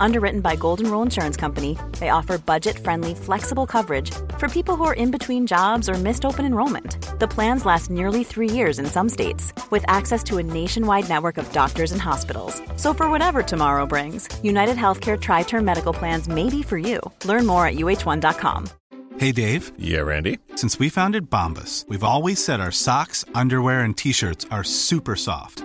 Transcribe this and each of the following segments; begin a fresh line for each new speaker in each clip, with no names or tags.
Underwritten by Golden Rule Insurance Company, they offer budget friendly, flexible coverage for people who are in between jobs or missed open enrollment. The plans last nearly three years in some states, with access to a nationwide network of doctors and hospitals. So, for whatever tomorrow brings, United Healthcare Tri Term Medical Plans may be for you. Learn more at uh1.com.
Hey, Dave.
Yeah, Randy.
Since we founded Bombus, we've always said our socks, underwear, and t shirts are super soft.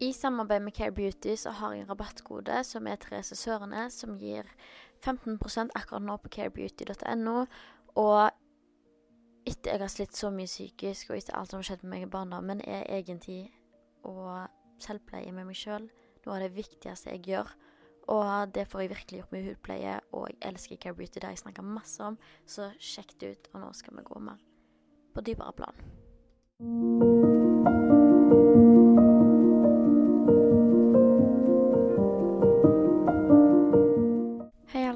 I samarbeid med Care Beauty så har jeg en rabattkode som er Therese Sørene, som gir 15% akkurat nå på carebeauty.no. Og etter jeg har slitt så mye psykisk, og etter alt som har skjedd med meg i barndommen, er egentlig å selvpleie med meg sjøl noe av det viktigste jeg gjør. Og det får jeg virkelig gjort med hudpleie, og jeg elsker Care Beauty, det jeg snakka masse om. Så sjekk det ut, og nå skal vi gå mer på dypere plan.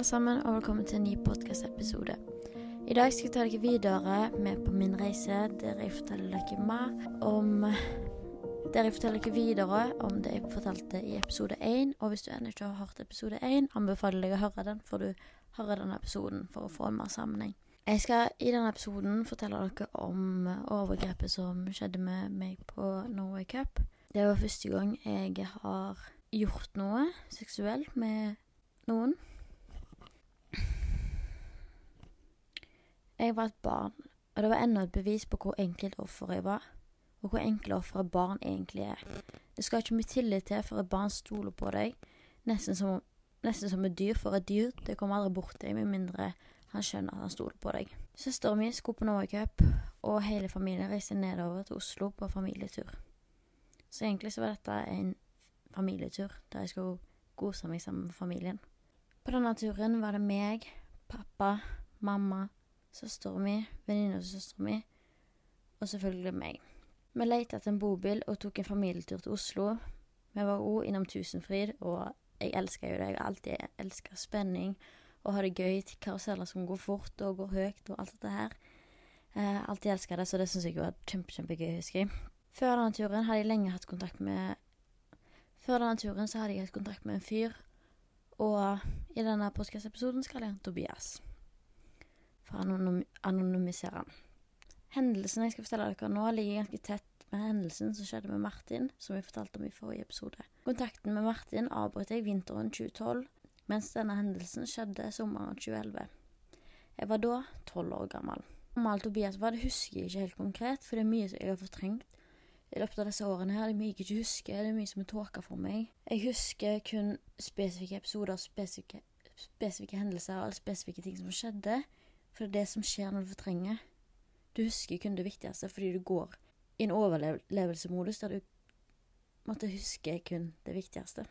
Alle sammen, og velkommen til en ny podkast-episode. I dag skal jeg ta dere videre med på min reise, der jeg forteller dere mer om Der jeg forteller dere videre om det jeg fortalte i episode 1. Og hvis du ennå ikke har hørt episode 1, anbefaler jeg å høre den, for du hører denne episoden for å få en mer sammenheng. Jeg skal i denne episoden fortelle dere om overgrepet som skjedde med meg på Norway Cup. Det var første gang jeg har gjort noe seksuelt med noen. Jeg var et barn, og det var enda et bevis på hvor enkelt offer jeg var, og hvor enkle ofre barn egentlig er. Det skal ikke mye tillit til for et barn stoler på deg, nesten som, nesten som et dyr, for et dyr det kommer aldri bort til deg med mindre han skjønner at han stoler på deg. Søsteren min skulle på Norway Cup, og hele familien reiste nedover til Oslo på familietur. Så egentlig så var dette en familietur der jeg skulle kose meg sammen med familien. På denne turen var det meg, pappa, mamma, søsteren min, venninna til søsteren min, og selvfølgelig meg. Vi lette etter en bobil og tok en familietur til Oslo. Vi var òg innom Tusenfryd, og jeg elsker jo det. Jeg har alltid elska spenning og ha det gøy til karuseller som går fort og går høyt og alt dette her. Eh, alltid elska det, så det syns jeg var kjempe, kjempegøy, husker jeg. Før denne turen hadde jeg lenge hatt kontakt med Før denne turen så hadde jeg hatt kontakt med en fyr, og i denne podkast-episoden skal jeg ha Tobias. For å anonym anonymisere han. Hendelsen jeg skal fortelle dere nå, ligger ganske tett med hendelsen som skjedde med Martin, som vi fortalte om i forrige episode. Kontakten med Martin avbrøt jeg vinteren 2012, mens denne hendelsen skjedde sommeren 2011. Jeg var da tolv år gammel. Hvor gammel Tobias var, det husker jeg ikke helt konkret, for det er mye jeg har fortrengt i løpet av disse årene her. Det er mye jeg ikke husker, det er mye som er tåka for meg. Jeg husker kun spesifikke episoder, spesifikke, spesifikke hendelser og spesifikke ting som skjedde. For det er det som skjer når du fortrenger. Du husker kun det viktigste fordi du går i en overlevelsesmodus der du måtte huske kun det viktigste.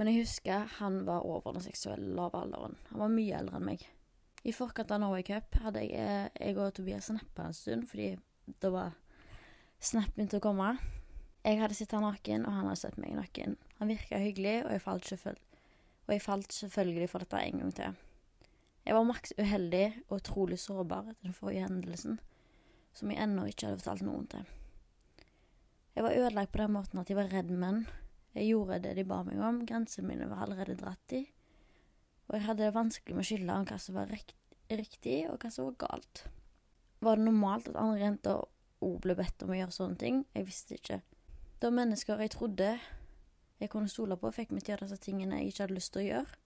Men jeg husker han var over den seksuelle lave alderen. Han var mye eldre enn meg. I forkant av Norway Cup hadde jeg, eh, jeg og Tobias snappa en stund, fordi da var Snap begynte å komme. Jeg hadde sett han naken, og han hadde sett meg naken. Han virka hyggelig, og jeg falt, selvføl og jeg falt selvfølgelig for dette en gang til. Jeg var maks uheldig og utrolig sårbar etter den forrige hendelsen, som jeg ennå ikke hadde fortalt noen til. Jeg var ødelagt på den måten at jeg var redd menn. Jeg gjorde det de ba meg om, grensene mine var allerede dratt i, og jeg hadde det vanskelig med å skille om hva som var riktig, og hva som var galt. Var det normalt at andre jenter òg ble bedt om å gjøre sånne ting. Jeg visste ikke. Da mennesker jeg trodde jeg kunne stole på, fikk meg til å gjøre disse tingene jeg ikke hadde lyst til å gjøre,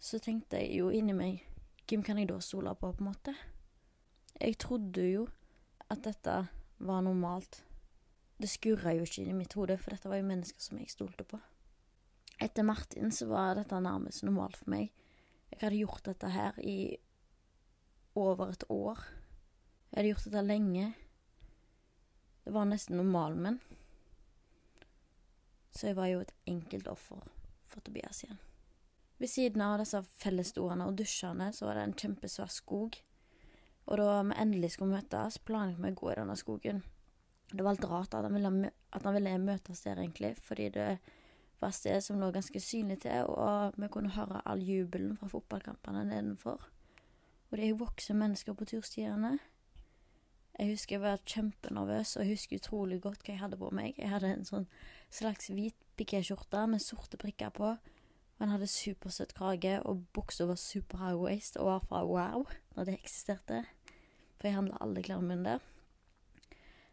så tenkte jeg jo inni meg Hvem kan jeg da stole på, på en måte? Jeg trodde jo at dette var normalt. Det skurra jo ikke i mitt hode, for dette var jo mennesker som jeg stolte på. Etter Martin så var dette nærmest normalt for meg. Jeg hadde gjort dette her i over et år. Jeg hadde gjort dette lenge. Det var nesten normalen min. Så jeg var jo et enkelt offer for Tobias igjen. Ved siden av disse fellesstoene og dusjene så var det en kjempesvær skog. Og da vi endelig skulle møtes, planla vi å gå i denne skogen. Det var litt rart at han ville, at han ville møtes der, egentlig, fordi det var et sted som lå ganske synlig til, og vi kunne høre all jubelen fra fotballkampene nedenfor. Og det er voksne mennesker på turstiene. Jeg husker jeg var kjempenervøs, og jeg husker utrolig godt hva jeg hadde på meg. Jeg hadde en sånn slags hvit pikéskjorte med sorte prikker på. Og han hadde supersøt krage, og buksa var super high waist og var fra Wow, når det eksisterte. For jeg handla alle klærne mine der.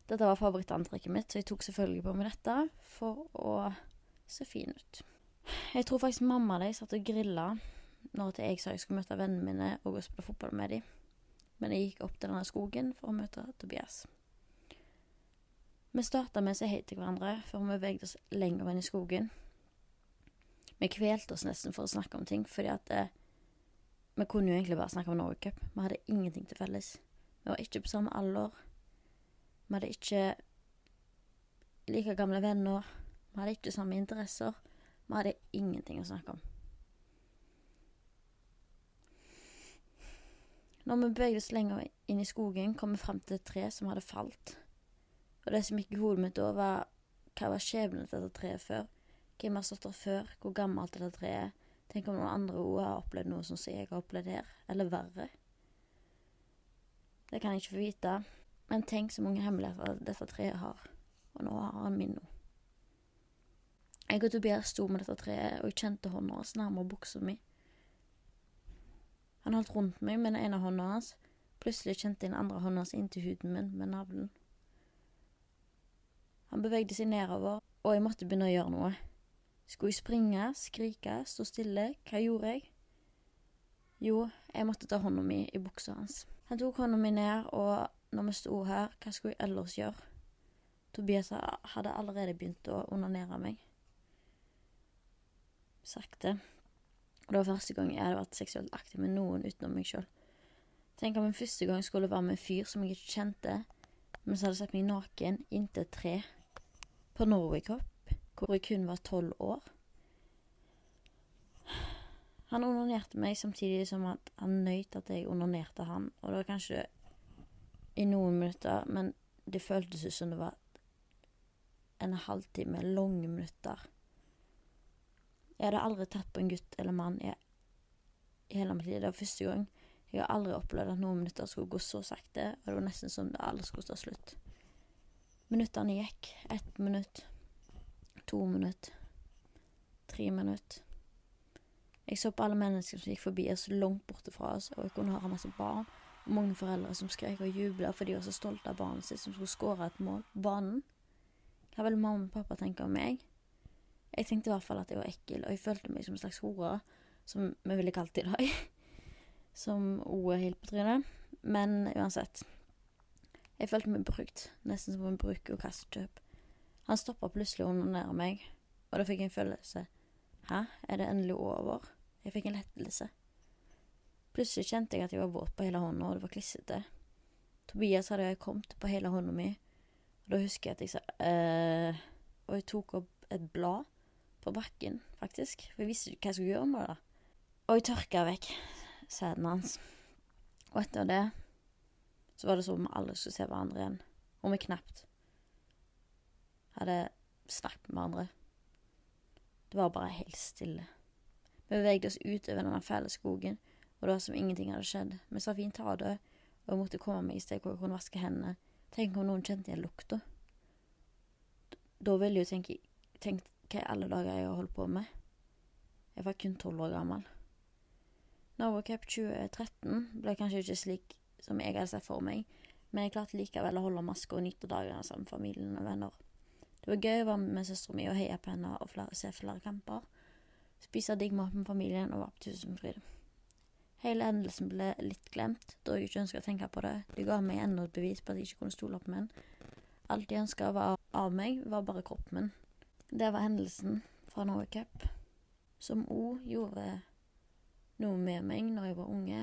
Dette var favorittantrekket mitt, så jeg tok selvfølgelig på meg dette for å se fin ut. Jeg tror faktisk mamma og de satt og grilla når jeg sa jeg skulle møte vennene mine og gå og spille fotball med dem. Men jeg gikk opp til denne skogen for å møte Tobias. Vi starta med å si hei til hverandre før vi beveget oss lenger inn i skogen. Vi kvelte oss nesten for å snakke om ting, fordi at eh, vi kunne jo egentlig bare snakke om Norway Cup. Vi hadde ingenting til felles. Vi var ikke på samme alder. Vi hadde ikke like gamle venner. Vi hadde ikke samme interesser. Vi hadde ingenting å snakke om. Når vi bevegde oss lenger inn i skogen, kom vi fram til et tre som hadde falt. Og det som gikk i hodet mitt da, var hva var skjebnen til dette treet før? Hvem har stått der før? Hvor gammelt er det treet? Tenk om noen andre òg har opplevd noe sånn som jeg har opplevd her, eller verre. Det kan jeg ikke få vite, men tenk så mange hemmeligheter dette treet har, og nå har han min nå. Jeg og Tobias sto med dette treet, og jeg kjente hånda hans nærmere buksa mi. Han holdt rundt meg med den ene hånda hans, plutselig kjente jeg den andre hånda hans inntil huden min med navlen. Han bevegde seg nedover, og jeg måtte begynne å gjøre noe. Skulle jeg springe, skrike, stå stille? Hva gjorde jeg? Jo, jeg måtte ta hånda mi i buksa hans. Han tok hånda mi ned, og når vi sto her, hva skulle jeg ellers gjøre? Tobias hadde allerede begynt å onanere meg. Sakte. Og det var første gang jeg hadde vært seksuelt aktiv med noen utenom meg sjøl. Tenk om en første gang skulle være med en fyr som jeg ikke kjente, men som hadde sett meg naken inntil tre på Norway Cup hvor jeg kun var tolv år. Han onanerte meg samtidig som at han nøt at jeg onanerte han, og det var kanskje i noen minutter, men det føltes ut som det var en halvtime, lange minutter. Jeg hadde aldri tatt på en gutt eller mann i, hele mitt liv. Det var første gang. Jeg har aldri opplevd at noen minutter skulle gå så sakte, og det var nesten som det aldri skulle ta slutt. Minuttene gikk. Ett minutt, to minutter, tre minutter. Jeg så på alle mennesker som gikk forbi oss langt borte fra oss, og jeg kunne høre masse barn og mange foreldre som skrek og jubla fordi de var så stolte av barnet sitt som skulle skåre et mål banen. Hva ville mamma og pappa tenke om meg? Jeg tenkte i hvert fall at jeg var ekkel, og jeg følte meg som en slags hore, som vi ville kalt det i dag. Som òg er helt på trynet. Men uansett. Jeg følte meg brukt, nesten som en bruk- og kastekjøp. Han stoppa plutselig å onanere meg, og da fikk jeg en følelse. Hæ, er det endelig over? Jeg fikk en lettelse. Plutselig kjente jeg at jeg var våt på hele hånda, og det var klissete. Tobias hadde jeg kommet på hele hånda mi, og da husker jeg at jeg sa eh, Og jeg tok opp et blad på bakken, faktisk, for jeg visste ikke hva jeg skulle gjøre med det. Og jeg tørka vekk sæden hans. Og etter det så var det som om vi aldri skulle se hverandre igjen, og vi knapt hadde snakket med hverandre. Det var bare helt stille. Vi beveget oss utover denne fæle skogen, og det var som ingenting hadde skjedd. Vi sa fint ha det, og jeg måtte komme meg i sted hvor jeg kunne vaske hendene. Tenk om noen kjente igjen lukta. Da ville jeg jo tenke tenkt hva i alle dager jeg har holdt på med. Jeg var kun tolv år gammel. Norway Cup 2013 ble kanskje ikke slik som jeg hadde sett for meg, Men jeg klarte likevel å holde maska og nyte dagene sammen med familien og venner. Det var gøy å være med søstera mi og heie på henne og flere, se flere kamper. Spise digg mat med familien og være på Tusenfryd. Hele hendelsen ble litt glemt, da jeg ikke ønska å tenke på det. Det ga meg enda et bevis på at jeg ikke kunne stole på menn. Alt jeg ønska av meg, var bare kroppen min. Det var hendelsen fra Norway Cup, som òg gjorde noe med meg når jeg var unge.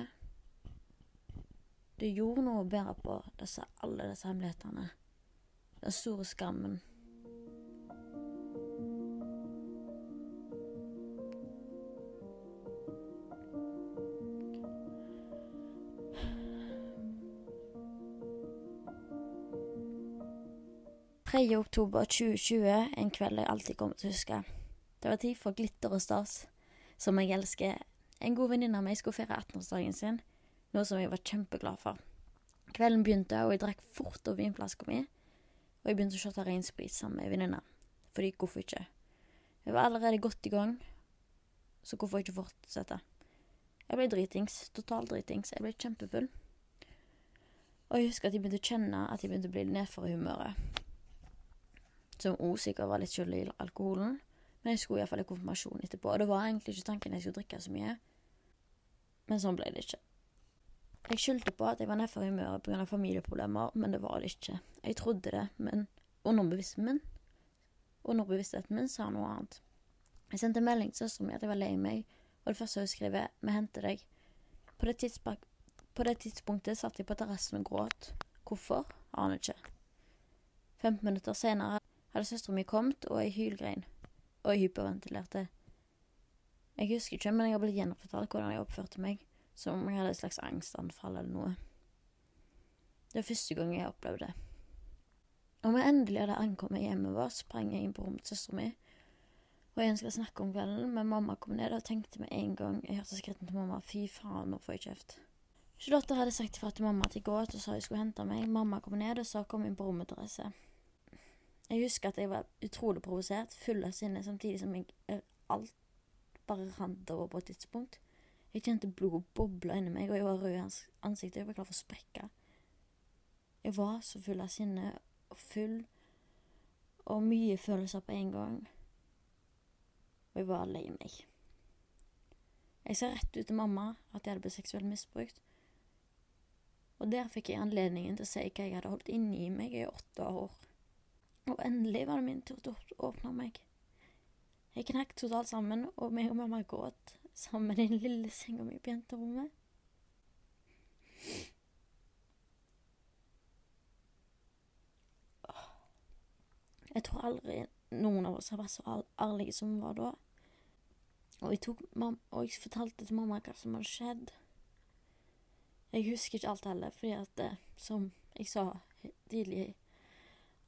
Det gjorde noe å bære på disse, alle disse hemmelighetene. Den store skammen. Tredje oktober 2020, en kveld jeg alltid kommer til å huske. Det var tid for glitter og stas, som jeg elsker. En god venninne av meg skulle feire 18-årsdagen sin, noe som jeg var kjempeglad for. Kvelden begynte, og jeg drakk fort over vinflaska mi, og jeg begynte å shotte reinsprit sammen med ei venninne. Fordi hvorfor ikke? Jeg var allerede godt i gang, så hvorfor ikke fortsette? Jeg ble dritings, total dritings. Jeg ble kjempefull. Og jeg husker at jeg begynte å kjenne at jeg begynte å bli nedfor i humøret. Som òg sikkert var litt skyld i alkoholen. Men jeg skulle iallfall i konfirmasjon etterpå, og det var egentlig ikke tanken jeg skulle drikke så mye. Men sånn ble det ikke. Jeg skyldte på at jeg var nedfor i humøret pga. familieproblemer, men det var det ikke. Jeg trodde det, men underbevisstheten min Underbevisstheten min sa noe annet. Jeg sendte melding til søsteren min at jeg var lei meg, og det første hun skrev, er 'Vi henter deg'. På det, på det tidspunktet satt jeg på terrassen og gråt. Hvorfor? Aner ikke. 15 minutter senere hadde søstera mi kommet, og jeg hylgrein. Og jeg hyperventilerte. Jeg husker ikke, men jeg har blitt gjenfortalt hvordan jeg oppførte meg, som om jeg hadde et slags angstanfall eller noe. Det var første gang jeg opplevde det. Når vi endelig hadde ankommet hjemmet vårt, sprang jeg inn på rommet til søstera mi, og jeg ønsket å snakke om kvelden, men mamma kom ned og tenkte med en gang jeg hørte skrittene til mamma, fy faen, nå får jeg kjeft. Charlotte hadde sagt ifra til mamma at jeg går ut og sa jeg skulle hente meg. Mamma kom ned og sa kom inn på rommet, Therese. Jeg husker at jeg var utrolig provosert, full av sinne, samtidig som jeg eh, alt bare rant over på et tidspunkt. Jeg kjente blodet boble inni meg, og jeg var rød i ansiktet. Jeg var klar for å sprekke. Jeg var så full av sinne og full, og mye følelser på en gang. Og jeg var lei meg. Jeg sa rett ut til mamma at jeg hadde blitt seksuelt misbrukt. Og der fikk jeg anledningen til å si hva jeg hadde holdt inni meg i åtte år. Og endelig var det min tur til å åpne meg. Jeg knakk totalt sammen, og meg og mamma gråt sammen i den lille senga mi på jenterommet. Jeg tror aldri noen av oss har vært så ærlige som vi var da. Og jeg, og jeg, fortalte til mamma hva som hadde skjedd. Jeg husker ikke alt heller, fordi at, det, som jeg sa tidlig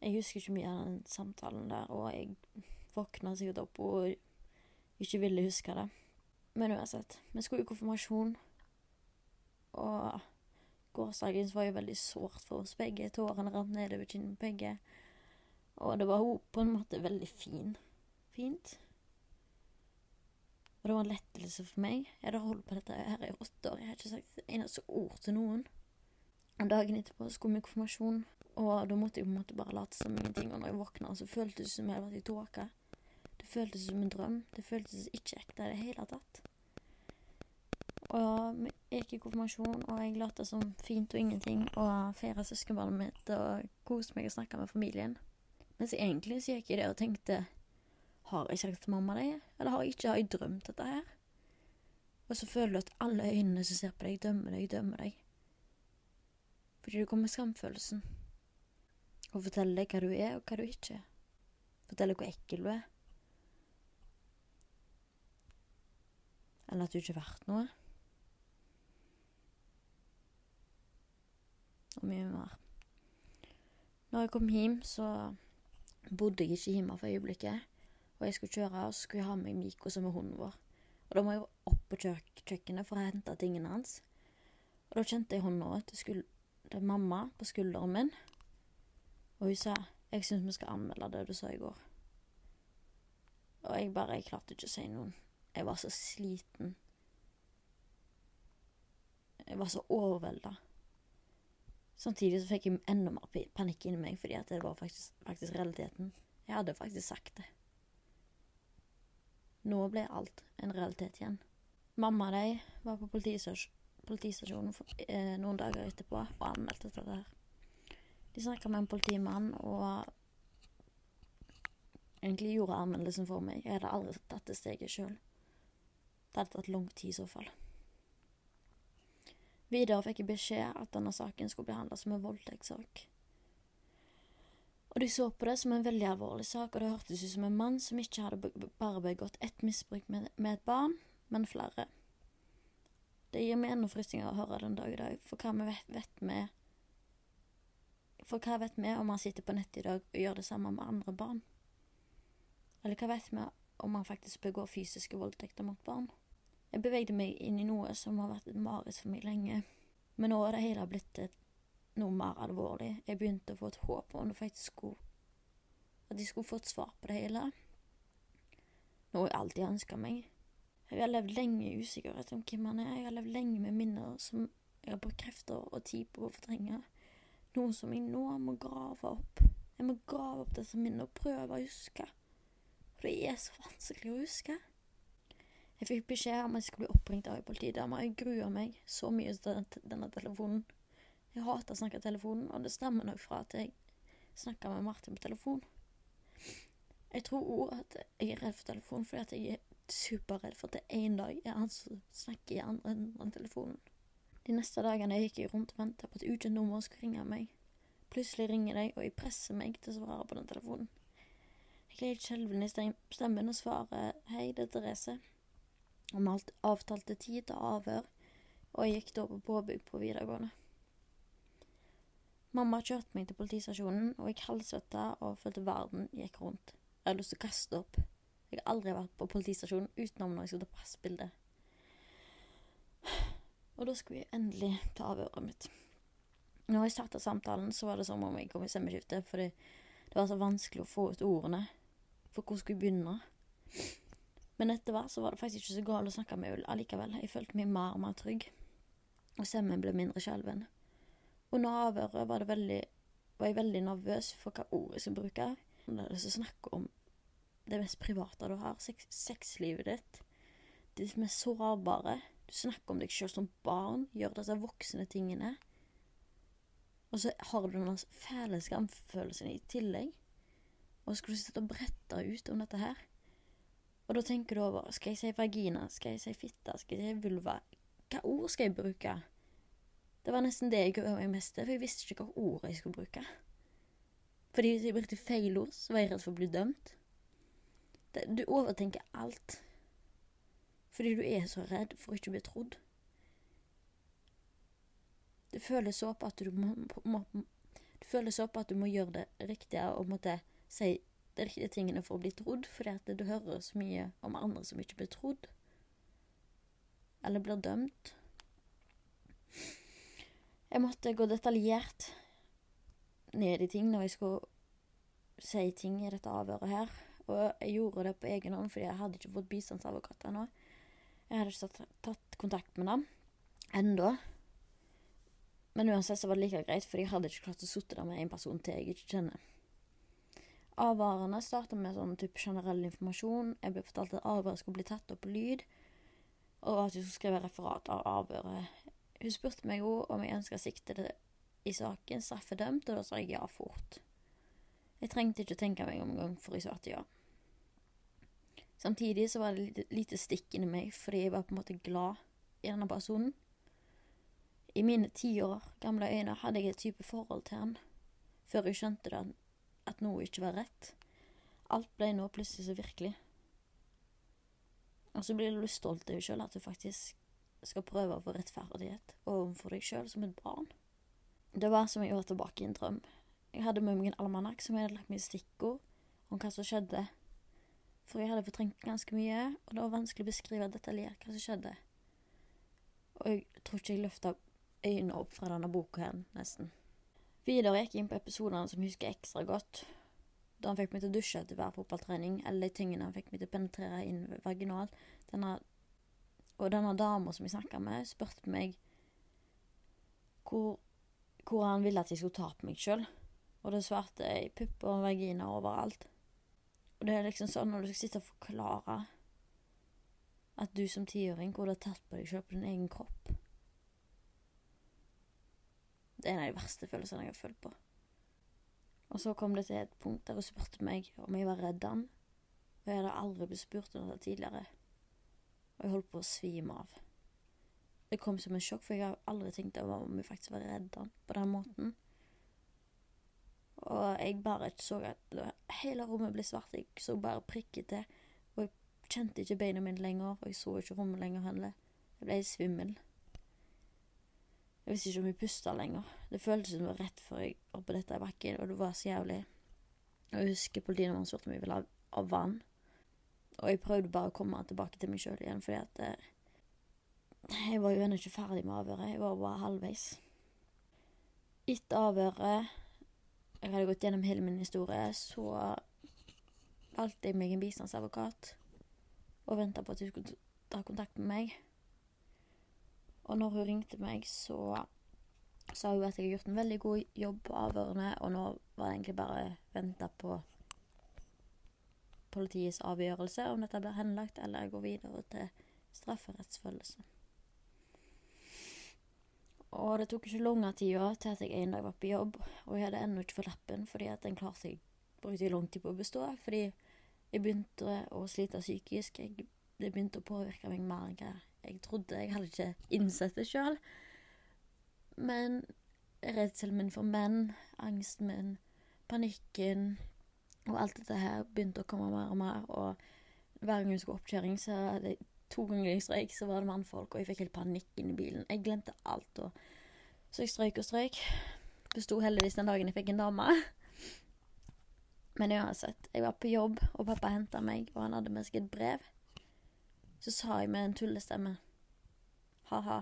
jeg husker ikke mye av den samtalen der, og jeg våkna sikkert opp og ikke ville huske det. Men uansett, vi skulle i konfirmasjon, og gårsdagen var jo veldig sårt for oss begge. Tårene rant nedover kinnene på begge. Og det var på en måte veldig fin. Fint. Og det var en lettelse for meg. Jeg hadde holdt på dette her i åtte år. Jeg har ikke sagt et eneste ord til noen. Og dagen etterpå skulle vi i konfirmasjon, og da måtte jeg på en måte bare late som ingenting. Og når jeg våkna, så føltes det som jeg hadde vært i tåke. Det føltes som en drøm. Det føltes ikke ekte i det hele tatt. Og vi gikk i konfirmasjon, og jeg lot som fint og ingenting og feira søskenbarnet mitt og koste meg og snakka med familien. Mens egentlig så gikk jeg der og tenkte Har jeg sagt til mamma det? Eller har jeg ikke har jeg drømt dette her? Og så føler du at alle øynene som ser på deg, dømmer deg, dømmer deg. Fordi du kommer med skamfølelsen. Og fortelle hva du er, og hva du ikke er. Fortelle hvor ekkel du er. Eller at du ikke er verdt noe. Og mye mer. Når jeg kom hjem, så bodde jeg ikke hjemme for øyeblikket. Og jeg skulle kjøre, og så skulle jeg ha med Miko, som er hunden vår. Og da må jeg opp på kjøk kjøkkenet for å hente tingene hans. Og da kjente jeg hånda til, til mamma på skulderen min. Og hun sa 'Jeg syns vi skal anmelde det du sa i går'. Og jeg bare Jeg klarte ikke å si noe. Jeg var så sliten. Jeg var så overvelda. Samtidig så fikk jeg enda mer panikk inni meg, fordi at det var faktisk, faktisk realiteten. Jeg hadde faktisk sagt det. Nå ble alt en realitet igjen. Mamma og de var på politistasjonen eh, noen dager etterpå og anmeldte dette her. De snakka med en politimann og egentlig gjorde anmeldelsen for meg. Jeg hadde aldri tatt det steget sjøl. Det hadde tatt lang tid i så fall. Videre fikk jeg beskjed at denne saken skulle behandles som en voldtektssak. Og de så på det som en veldig alvorlig sak, og det hørtes ut som en mann som ikke hadde bare begått ett misbruk med, et barn, men flere. Det gir meg enda frysninger å høre den dag i dag, for hva vi vet, vet For hva vet vi om han sitter på nettet i dag og gjør det samme med andre barn? Eller hva vet vi om han faktisk begår fysiske voldtekter mot barn? Jeg bevegde meg inn i noe som har vært et mareritt for meg lenge, men nå er det hele blitt noe mer alvorlig. Jeg begynte å få et håp om det faktisk skulle At de skulle få et svar på det hele. Noe jeg alltid ønska meg. Jeg har levd lenge i usikkerhet om hvem han er. Jeg har levd lenge med minner som jeg har brukt krefter og tid på å fortrenge. Noe som jeg nå må grave opp. Jeg må grave opp disse minnene og prøve å huske. For det er så vanskelig å huske. Jeg fikk beskjed om at jeg skulle bli oppringt av ei politidame. Jeg gruer meg så mye til denne telefonen. Jeg hater å snakke i telefonen, og det stemmer nok fra at jeg snakker med Martin på telefon. Jeg tror òg at jeg er redd for telefon fordi at jeg er superredd for at det en dag er han som snakker i andre enden av telefonen. De neste dagene gikk jeg rundt og venta på at ukjent nummer skulle ringe meg. Plutselig ringer de, og jeg presser meg til å svare på den telefonen. Jeg gled skjelven i stemmen og svarer hei, det er Therese. Og vi avtalte tid til avhør, og jeg gikk da på påbygg på videregående. Mamma kjørte meg til politistasjonen, og jeg halvsvetta og følte verden gikk rundt. Jeg hadde lyst til å kaste opp. Jeg har aldri vært på politistasjonen utenom når jeg skulle ta passbilde. Og da skulle jeg endelig ta avhøret mitt. Når jeg starta samtalen, så var det som om jeg kom i stemmeskifte, fordi det var så vanskelig å få ut ordene. For hvor skulle jeg begynne? Men etter hvert så var det faktisk ikke så galt å snakke med Ull allikevel. Jeg følte meg mer og mer trygg. Og stemmen ble mindre skjelven. Under avhøret var, veldig, var, jeg veldig nervøs for hva ord jeg skulle bruke. Det er å snakke om det mest private du har, sex, sexlivet ditt. Det mest sårbare. Du snakker om deg sjøl som barn, gjør disse voksne tingene. Og så har du den fæle skamfølelsen i tillegg. Og så skal du sitte og brette ut om dette her. Og da tenker du over Skal jeg si vagina? Skal jeg si fitte? Skal jeg si vulva? Hva ord skal jeg bruke? Det var nesten det jeg øvde meg mest til, for jeg visste ikke hva ord jeg skulle bruke. Fordi hvis jeg brukte feil ord, så var jeg redd for å bli dømt. Det, du overtenker alt. Fordi du er så redd for å ikke bli trodd. Det føles så på at du må, må Det føles på at du må gjøre det riktige og måtte si de riktige tingene for å bli trodd, fordi at du hører så mye om andre som ikke blir trodd. Eller blir dømt. Jeg måtte gå detaljert ned i ting når jeg skulle si ting i dette avhøret her. Og jeg gjorde det på egen hånd fordi jeg hadde ikke fått bistandsadvokat ennå. Jeg hadde ikke tatt kontakt med dem ennå. Men uansett så var det like greit, for jeg hadde ikke klart å sitte der med en person til jeg ikke kjenner. Avhørene starta med sånn type generell informasjon. Jeg ble fortalt at avhøret skulle bli tatt opp på lyd, og at jeg skulle skrive referat av avhøret. Hun spurte meg jo om jeg ønska siktede i saken straffedømt, og da sa jeg ja fort. Jeg trengte ikke å tenke meg om en gang for jeg svarte ja. Samtidig så var det lite, lite stikk inni meg, fordi jeg var på en måte glad i denne personen. I mine ti år gamle øyne hadde jeg et type forhold til han, før jeg skjønte det, at noe ikke var rett. Alt ble nå plutselig så virkelig. Og så blir du stolt av deg sjøl, at du faktisk skal prøve å få rettferdighet overfor deg sjøl som et barn. Det var som jeg var tilbake i en drøm. Jeg hadde med meg en almanakk som hadde lagt meg stikkord om hva som skjedde. For jeg hadde fortrengt ganske mye, og det var vanskelig å beskrive detaljert hva som skjedde. Og jeg tror ikke jeg løfta øynene opp fra denne boka her, nesten. Videre gikk jeg inn på episodene som jeg husker ekstra godt. Da han fikk meg til å dusje etter hver fotballtrening, eller de tingene han fikk meg til å penetrere inn vaginalt. Denne, og denne dama som jeg snakka med, spurte meg hvor, hvor, han ville at jeg skulle ta på meg sjøl. Og det svarte jeg pupper og vagina overalt. Og det er liksom sånn når du skal sitte og forklare at du som tiåring kunne ha tatt på deg sjøl på din egen kropp det er en av de verste følelsene jeg har følt på. Og så kom det til et punkt der hun spurte meg om jeg var redd han. Og jeg hadde aldri blitt spurt om det tidligere. Og jeg holdt på å svime av. Det kom som en sjokk, for jeg har aldri tenkt over om jeg faktisk var redd han på den måten. Og jeg bare så at hele rommet ble svart. Jeg så bare prikkete. Og jeg kjente ikke beina mine lenger, og jeg så ikke rommet lenger heller. Jeg ble svimmel. Jeg visste ikke om jeg pusta lenger. Det føltes som det var rett før jeg oppe dette i bakken, og det var så jævlig. Og jeg husker politimannen spurte om jeg ville ha av vann. Og jeg prøvde bare å komme tilbake til meg sjøl igjen, fordi at eh, Jeg var jo ennå ikke ferdig med avhøret. Jeg var bare halvveis. Etter avhøret Jeg hadde gått gjennom hele min historie, så valgte jeg meg en bistandsadvokat og venta på at hun skulle ta kontakt med meg. Og når hun ringte meg, så sa hun at jeg har gjort en veldig god jobb på avhørene, og nå var det egentlig bare vente på politiets avgjørelse om dette blir henlagt eller går videre til strafferettsfølelse. Og det tok ikke lange tida til at jeg en dag var på jobb, og jeg hadde ennå ikke fått lappen fordi at den klarte jeg brukte lang tid på å bestå. Fordi jeg begynte å slite psykisk. Jeg, det begynte å påvirke meg mer enn hva jeg trodde. Jeg hadde ikke innsett det sjøl. Men redselen min for menn, angsten min, panikken og alt dette her begynte å komme mer og mer. Og hver gang jeg skulle oppkjøring, så hadde jeg to ganger jeg streik, så var det mannfolk, og jeg fikk helt panikk inni bilen. Jeg glemte alt. Og så jeg strøyk og strøyk. Besto heldigvis den dagen jeg fikk en dame. Men uansett, jeg var på jobb, og pappa henta meg, og han hadde med seg et brev. Så sa jeg med en tullestemme ha-ha,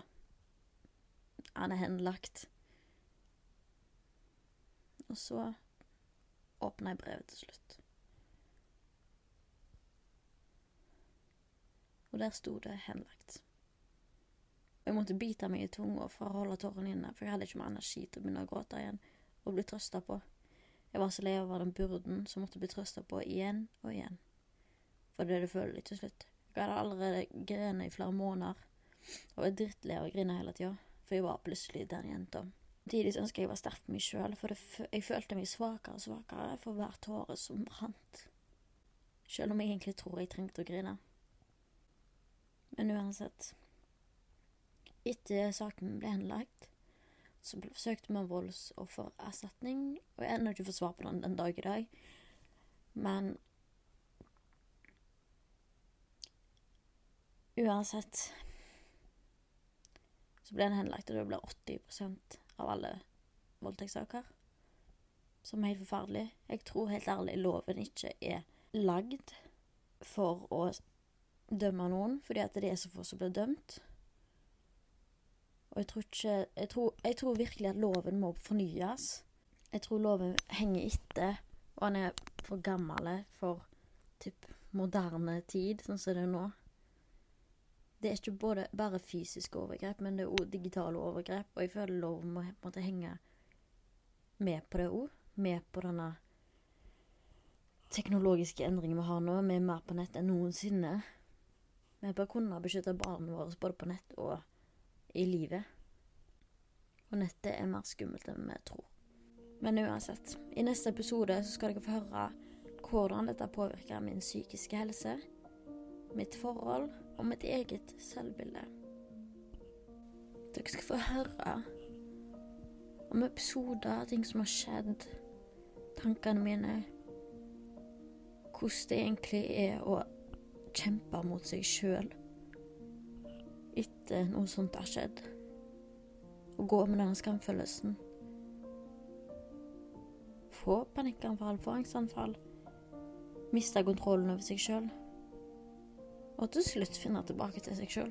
han er henlagt. Og så åpna jeg brevet til slutt. Og der sto det 'henlagt'. Jeg måtte bite meg i tunga for å holde tårene inne, for jeg hadde ikke mer energi til å begynne å gråte igjen og bli trøsta på. Jeg var så lei av den byrden som måtte bli trøsta på igjen og igjen. For det er det følelig til slutt. Jeg hadde allerede grenet i flere måneder. Og var drittlei av å grine hele tida, for jeg var plutselig den jenta. Samtidig ønska jeg å være sterk for meg sjøl, for jeg følte meg svakere og svakere for hver tåre som rant. Sjøl om jeg egentlig tror jeg trengte å grine. Men uansett Etter saken ble henlagt, så søkte vi voldsoffererstatning, og jeg har ennå ikke fått svar på den den dag i dag. Men Uansett så ble den henlagt, og det ble 80% av alle voldtektssaker. Som er helt forferdelig. Jeg tror helt ærlig loven ikke er lagd for å dømme noen, fordi at det er så få som blir dømt. Og jeg tror ikke jeg tror, jeg tror virkelig at loven må fornyes. Jeg tror loven henger etter, og han er for gammel for typ moderne tid, sånn som det er nå det er ikke både, bare fysiske overgrep, men det er òg digitale overgrep. Og jeg føler loven må måtte henge med på det òg. Med på denne teknologiske endringen vi har nå. Vi er mer på nett enn noensinne. Vi bør kunne beskytte barna våre både på nett og i livet. Og nettet er mer skummelt enn vi tror. Men uansett, i neste episode så skal dere få høre hvordan dette påvirker min psykiske helse, mitt forhold og mitt eget selvbilde. Dere skal få høre om episoder, ting som har skjedd, tankene mine Hvordan det egentlig er å kjempe mot seg sjøl etter noe sånt har skjedd. Å gå med den skamfølelsen. Få panikkanfall, få angstanfall. Miste kontrollen over seg sjøl. Og til slutt finne tilbake til seg sjøl.